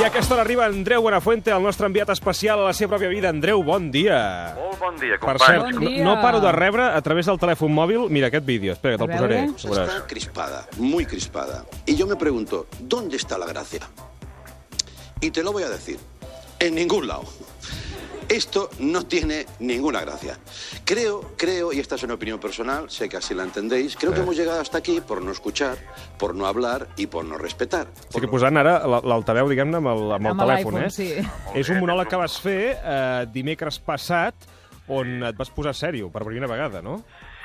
I a aquesta hora arriba Andreu Buenafuente, el nostre enviat especial a la seva pròpia vida. Andreu, bon dia. Molt bon dia, Per companys. cert, Bon no, dia. no paro de rebre a través del telèfon mòbil... Mira, aquest vídeo, espera, que te'l posaré. Está crispada, muy crispada. Y yo me pregunto, ¿dónde está la gracia? Y te lo voy a decir, en ningún lado. Esto no tiene ninguna gracia. Creo, creo, y esta es una opinión personal, sé que así la entendéis, creo que hemos llegado hasta aquí por no escuchar, por no hablar y por no respetar. Estic posant ara la- l'altaveu, diguem-ne, amb el, amb el Amb telèfon, eh? sí. És un monòleg que vas fer eh, dimecres passat on et vas posar sèrio per primera vegada, no?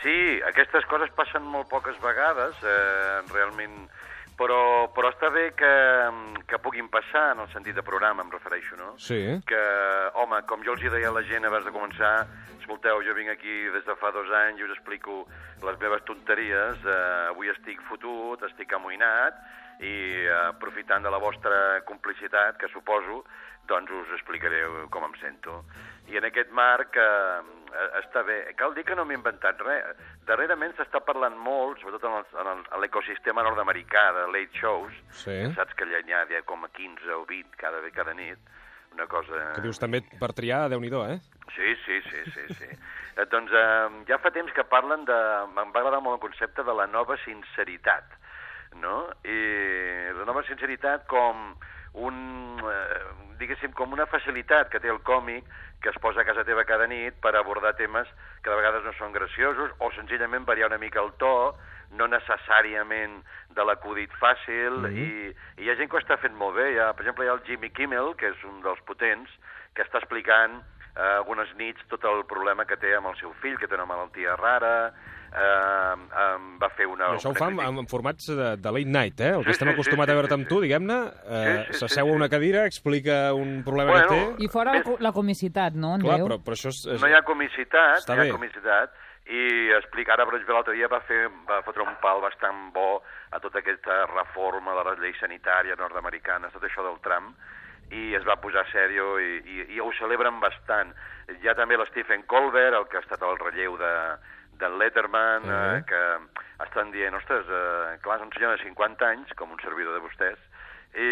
Sí, aquestes coses passen molt poques vegades, eh, realment, però, però està bé que, que puguin passar en el sentit de programa, em refereixo, no? Sí. Que, home, com jo els hi deia a la gent abans de començar, escolteu, jo vinc aquí des de fa dos anys i us explico les meves tonteries, eh, avui estic fotut, estic amoïnat, i eh, aprofitant de la vostra complicitat, que suposo, doncs us explicaré com em sento. I en aquest marc eh, eh, està bé. Cal dir que no m'he inventat res. Darrerament s'està parlant molt, sobretot en l'ecosistema nord-americà de late shows, Sí. saps que allà n'hi ha com a 15 o 20 cada, cada nit, una cosa... Que dius també per triar, déu nhi eh? Sí, sí, sí, sí, sí. Eh, doncs eh, ja fa temps que parlen de... Em va agradar molt el concepte de la nova sinceritat, no? I la nova sinceritat com un, eh, diguéssim, com una facilitat que té el còmic que es posa a casa teva cada nit per abordar temes que de vegades no són graciosos o senzillament variar una mica el to, no necessàriament de l'acudit fàcil, Mhm. i, i hi ha gent que ho està fent molt bé. Hi ha, per exemple, hi ha el Jimmy Kimmel, que és un dels potents, que està explicant eh, algunes nits tot el problema que té amb el seu fill, que té una malaltia rara, eh, eh, va fer una... I això ho una fa en, en formats de, de late night, eh? El que Sí, estem sí, acostumats sí, a veure sí, amb sí. tu, diguem-ne, eh, Sí, sí, s'asseu sí, a una cadira, explica un problema Bueno, que té... I fora la, Més- la comicitat, no, Clar, Andreu? però, però això és... és... No hi ha comicitat, Està no hi bé. ha comicitat, i explica, ara, per exemple, l'altre dia va, fer, va fotre un pal bastant bo a tota aquesta reforma de la llei sanitària nord-americana, tot això del Trump, i es va posar sèrio i, i, i ho celebren bastant. Hi ha també l'Stephen Colbert, el que ha estat al relleu de, de Letterman, Sí. eh, que estan dient, ostres, eh, clar, és un senyor de 50 anys, com un servidor de vostès, i,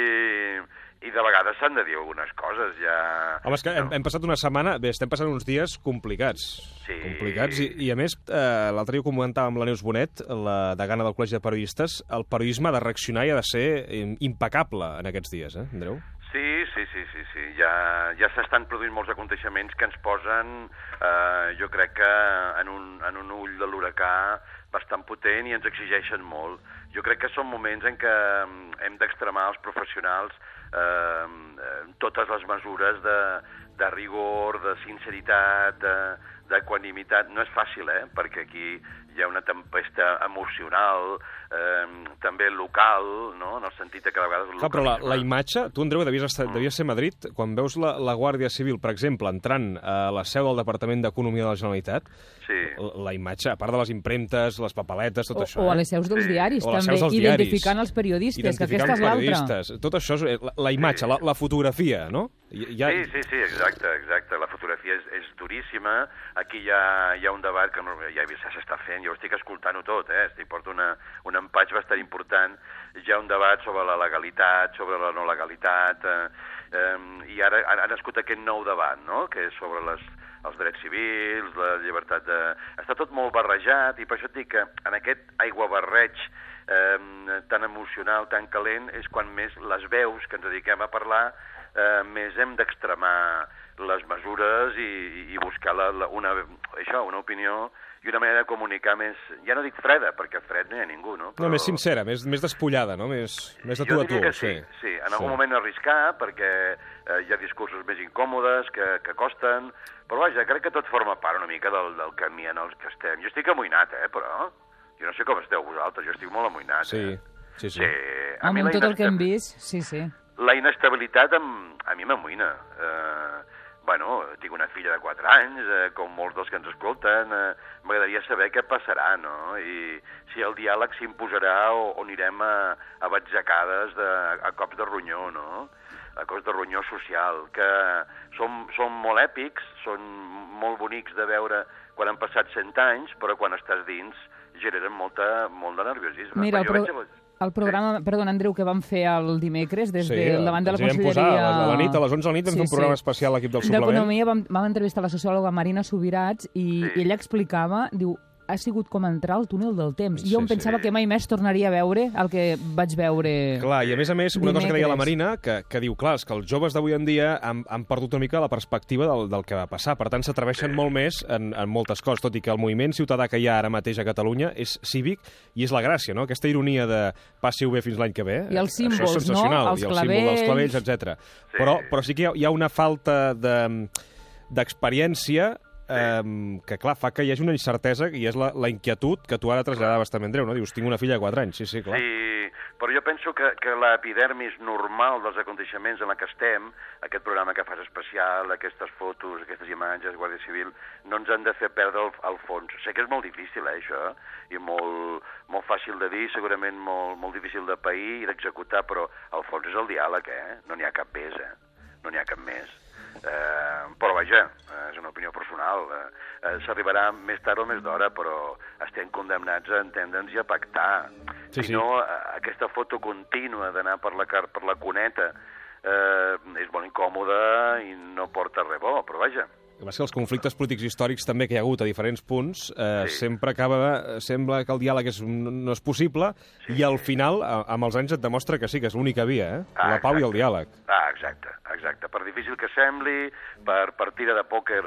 i de vegades s'han de dir algunes coses, ja... Home, és que hem, No. hem passat una setmana... Bé, estem passant uns dies complicats. Sí. Complicats, i, i a més, eh, l'altre dia ho comentava amb la Neus Bonet, la degana del Col·legi de Periodistes, el periodisme ha de reaccionar i ha de ser eh, impecable en aquests dies, eh, Andreu? Sí, sí, sí, sí, sí. Ja, ja s'estan produint molts aconteixements que ens posen, eh, jo crec que en un, en un ull de l'huracà bastant potent i ens exigeixen molt. Jo crec que són moments en què mm, hem d'extremar els professionals eh, eh, totes les mesures de, de rigor, de sinceritat, de, d'equanimitat. No és fàcil, eh?, perquè aquí hi ha una tempesta emocional, eh, també local, no?, en el sentit de que de vegades... Clar, però la, la imatge... Tu, Andreu, devies, estar, devies ser a Madrid. Quan veus la, la Guàrdia Civil, per exemple, entrant a la seu del Departament d'Economia de la Generalitat, Sí. la, la imatge, a part de les impremtes, les papeletes, tot O, això... o a eh? les seus dels Sí. diaris, a també, seus dels identificant diaris. els periodistes, que Identificant aquesta és l'altra. Tot això és la, la imatge, la, la fotografia, no? Ja, Sí, sí, sí, exacte, exacte. La fotografia és, és duríssima. Aquí hi ha, hi ha un debat que no, ja s'està fent, jo estic escoltant-ho tot, eh? estic porto una, un empatx bastant important. Hi ha un debat sobre la legalitat, sobre la no legalitat, eh, eh, i ara ha, ha nascut aquest nou debat, no?, que és sobre les, els drets civils, la llibertat de... Està tot molt barrejat, i per això et dic que en aquest aiguabarreig eh, tan emocional, tan calent, és quan més les veus que ens dediquem a parlar eh, més hem d'extremar les mesures i, i buscar la, la, una, això, una opinió i una manera de comunicar més, ja no dic freda, perquè fred no hi ha ningú, no? No, més sincera, més, més despullada, no? Més, més de tu a tu. que sí, sí, en algun moment arriscar, perquè eh, hi ha discursos més incòmodes que, que costen, però vaja, crec que tot forma part una mica del, del camí en el que estem. Jo estic amoïnat, eh, però jo no sé com esteu vosaltres, jo estic molt amoïnat. Sí, eh? sí, sí. sí. A Home, mi amb tot el que hem vist, sí, sí. La inestabilitat em, a mi m'amoïna. Eh, bueno, tinc una filla de 4 anys, eh, com molts dels que ens escolten, eh, m'agradaria saber què passarà, no? I si el diàleg s'imposarà o, o anirem a, a batzacades, de, a cops de ronyó, no? A cops de ronyó social, que són, són molt èpics, són molt bonics de veure quan han passat 100 anys, però quan estàs dins generen molta, molt de nerviosisme. Mira, el, jo El programa, perdona, Andreu, que vam fer el dimecres des Sí, de davant de la Conselleria... posar a la nit, a les 11 de la nit vam fer un programa especial a l'equip del suplement. D'Economia vam, vam entrevistar la sociòloga Marina Subirats i, Sí. i ella explicava, diu, ha sigut com entrar al túnel del temps. Sí, jo em sí. pensava que mai més tornaria a veure el que vaig veure... Clar, i a més a més, una cosa que deia la Dimecres. Marina, que, que diu, clar, és que els joves d'avui en dia han, han perdut una mica la perspectiva del, del que va passar. Per tant, s'atreveixen molt més en, en moltes coses, tot i que el moviment ciutadà que hi ha ara mateix a Catalunya és cívic i és la gràcia, no? Aquesta ironia de passi-ho bé fins l'any que ve. I els Això és símbols, no? Els I el símbol dels clavells. clavells, etc. Però, però sí que hi ha, hi ha una falta de d'experiència eh, que, clar, fa que hi hagi una incertesa i és la, la inquietud que tu ara traslladaves també, Andreu, no? Dius, tinc una filla de 4 anys, sí, sí, clar. Sí, però jo penso que, que l'epidermis normal dels aconteixements en la que estem, aquest programa que fas especial, aquestes fotos, aquestes imatges, Guàrdia Civil, no ens han de fer perdre el, el fons. Sé que és molt difícil, eh, això, i molt, molt fàcil de dir, segurament molt, molt difícil de pair i d'executar, però el fons és el diàleg, eh? No n'hi ha cap més, eh? No n'hi ha cap més. Eh, però vaja, eh, és una opinió personal. Eh, eh, S'arribarà més tard o més d'hora, però estem condemnats a entendre'ns i a pactar. Sí, si sí. no, eh, aquesta foto contínua d'anar per la, per la cuneta eh, és molt incòmoda i no porta res bo, però vaja. El que els conflictes polítics històrics també que hi ha hagut a diferents punts eh, Sí. sempre acaba, sembla que el diàleg és, no és possible i al final, a- amb els anys, et demostra que sí, que és l'única via, eh? Ah, la pau i el exacte. diàleg. Ah, exacte, exacte. Per difícil que sembli, per partida de pòquer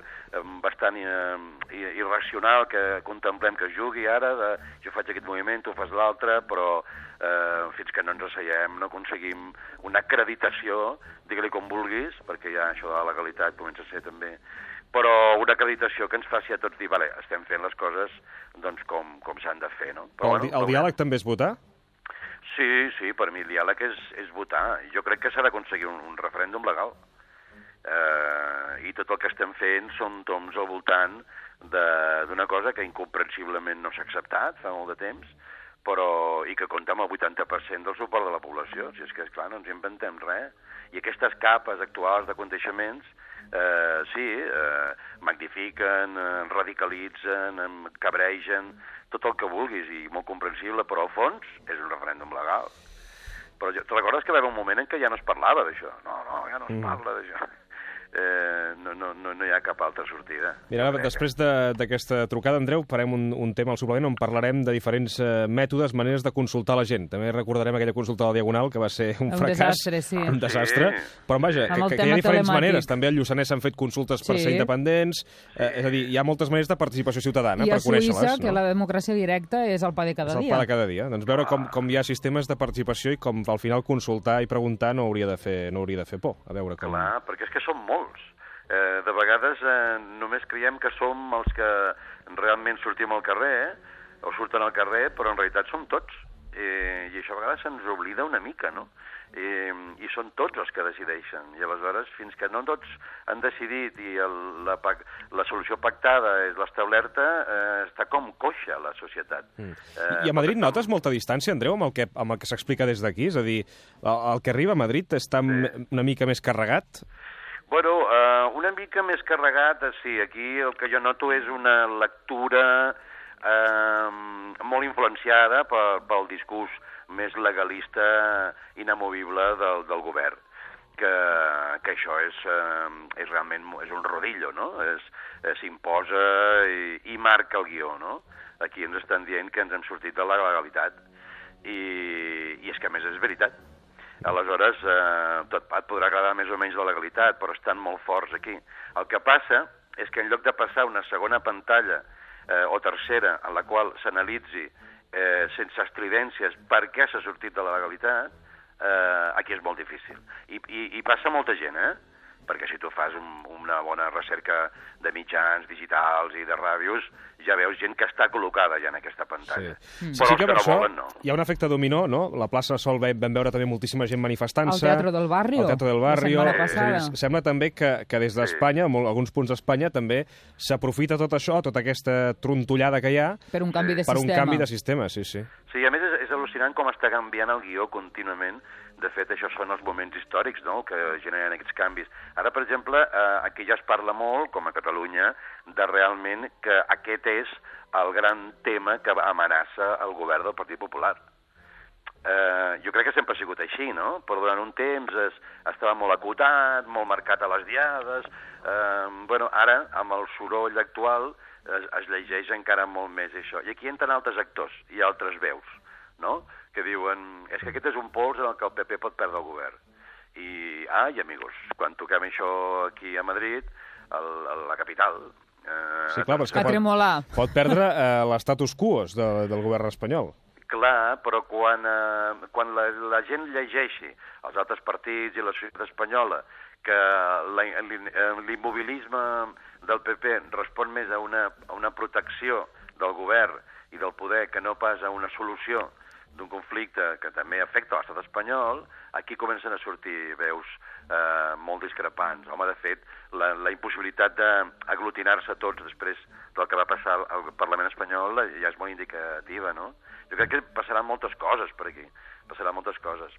bastant eh, irracional que contemplem que jugui ara, de, jo faig aquest moviment, tu fas l'altre, però eh, fins que no ens asseiem no aconseguim una acreditació, digue-li com vulguis, perquè ja això de la legalitat comença a ser també però una acreditació que ens faci a tots dir, vale, estem fent les coses doncs, com, com s'han de fer, no? Però el, di- el diàleg també és votar? Sí, sí, per mi el diàleg és, és votar. Jo crec que s'ha d'aconseguir un, un referèndum legal. Eh, I tot el que estem fent són toms al voltant de- d'una cosa que incomprensiblement no s'ha acceptat fa molt de temps, però i que compta amb el 80% del suport de la població. Si és que, esclar, no ens inventem res. I aquestes capes actuals d'aconteixements, eh, sí, eh, magnifiquen, eh, radicalitzen, cabregen, tot el que vulguis, i molt comprensible, però al fons és un referèndum legal. Però jo, te recordes que va haver un moment en què ja no es parlava d'això? No, no, ja no es Mm. parla d'això. Eh, no, no, no, no hi ha cap altra sortida. Mira, ara, després de- d'aquesta trucada, Andreu, farem un, un tema al suplement on parlarem de diferents eh, mètodes, maneres de consultar la gent. També recordarem aquella consulta a la Diagonal, que va ser un, Un fracàs. desastre, sí. Un desastre. Sí. Però, vaja, que, el que, que hi ha diferents telemàtic. maneres. També al Lluçanès s'han fet consultes per Sí. ser independents. Eh, és a dir, hi ha moltes maneres de participació ciutadana I a per conèixer-les. Suïssa, que no? la democràcia directa és el pa de cada És el dia. pa de cada dia. Doncs veure com, com hi ha sistemes de participació i com al final consultar i preguntar no hauria de fer, no hauria de fer por. A veure com... Clar, perquè és que som molts. Eh, de vegades eh, només creiem que som els que realment sortim al carrer, eh? o surten al carrer, però en realitat som tots. Eh, I això a vegades se'ns oblida una mica, no? Eh, I són tots els que decideixen. I aleshores, fins que no tots han decidit i el, la, la solució pactada és l'establerta, eh, està com coixa la societat. Mm. Eh, I a Madrid notes molta distància, Andreu, amb el que, amb el que s'explica des d'aquí? És a dir, el, el que arriba a Madrid està sí. una mica més carregat? Bueno, uh, una mica més carregat, eh, sí, aquí el que jo noto és una lectura uh, molt influenciada pel, pel discurs més legalista inamovible del, del govern que, que això és, uh, és realment és un rodillo, no? Eh, S'imposa i, i marca el guió, no? Aquí ens estan dient que ens hem sortit de la legalitat i, i és que a més és veritat. Aleshores, eh, tot et podrà agradar més o menys la legalitat, però estan molt forts aquí. El que passa és que en lloc de passar una segona pantalla eh, o tercera en la qual s'analitzi eh, sense estridències per què s'ha sortit de la legalitat, eh, aquí és molt difícil. I, i, i passa molta gent, eh? Perquè si tu fas un, una bona recerca de mitjans digitals i de ràdios, ja veus gent que està col·locada ja en aquesta pantalla. Sí, Però sí els que que per no això volen, no. hi ha un efecte dominó, no? La plaça Sol ve- vam veure també moltíssima gent manifestant-se. Al Teatro del Barrio, Al Teatro del passada. dir, sembla també que, que des d'Espanya, en alguns punts d'Espanya, també s'aprofita tot això, tota aquesta trontollada que hi ha, Per un canvi de per un sistema. canvi de sistema, sí, sí. Sí, a més és, és al·lucinant com està canviant el guió contínuament. De fet, això són els moments històrics no?, que generen aquests canvis. Ara, per exemple, eh, aquí ja es parla molt, com a Catalunya, de realment que aquest és el gran tema que amenaça el govern del Partit Popular. Eh, jo crec que sempre ha sigut així, no? Però durant un temps es, estava molt acotat, molt marcat a les diades... Eh, bueno, ara, amb el soroll actual, es, es llegeix encara molt més això. I aquí entren altres actors i altres veus, no? Que diuen, és que aquest és un pols en el que el PP pot perdre el govern. I, ai, amigos, quan toquem això aquí a Madrid, el, el, la capital... Eh, Sí, clar, però és que pot, pot perdre eh, l'estatus quo de, del govern espanyol. Clar, però quan, eh, quan la, la gent llegeixi els altres partits i la societat espanyola que eh, l'immobilisme del PP respon més a una, a una protecció del govern i del poder que no pas a una solució d'un conflicte que també afecta l'estat espanyol, aquí comencen a sortir veus eh, molt discrepants. Home, de fet, la, la impossibilitat d'aglutinar-se tots després del que va passar al Parlament espanyol eh, ja és molt indicativa, no? Jo crec que passaran moltes coses per aquí, passaran moltes coses.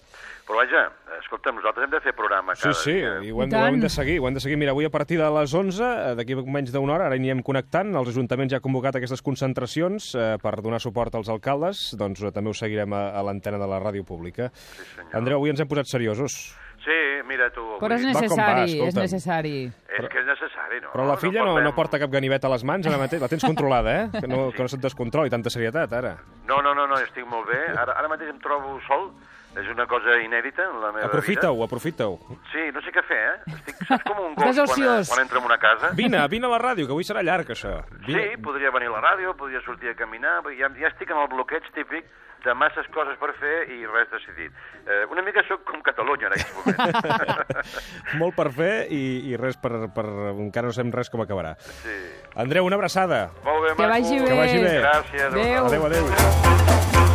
Però vaja, escolta'm, nosaltres hem de fer programa Sí, cada sí, dia. i ho hem, I ho hem de seguir, ho hem de seguir. Mira, avui a partir de les 11, eh, d'aquí menys d'una hora, ara hi anirem connectant, els ajuntaments ja han convocat aquestes concentracions eh, per donar suport als alcaldes, doncs eh, també ho seguirem a, a l'antena de la ràdio pública. Sí, senyor. Andreu, avui ens hem posat seriosos. Sí, mira tu. Però és va com va, necessari, és escolta'm. necessari. és que és necessari, no? Però la filla no, no porta cap ganivet a les mans ara mateix, la tens controlada, eh? Que no, que no se't descontroli, tanta serietat, ara. No, no, no, no, estic molt bé. Ara, ara mateix em trobo sol, és una cosa inèdita en la meva Aprofita-ho, aprofita-ho. vida. Sí, no sé què fer, eh? Estic, saps com un gos quan, quan entra en una casa? Vine, vine a la ràdio, que avui serà llarg, això. Sí, podria venir a la ràdio, podria sortir a caminar, ja, ja estic en el bloqueig típic de masses coses per fer i res decidit. Eh, una mica sóc com Catalunya en aquests moments. Molt per fer i, i res per, per... Encara no sabem res com acabarà. sí. Andreu, una abraçada. Molt bé, Que vagi bé. Que vagi bé. Gràcies. Adéu. Adéu, adéu.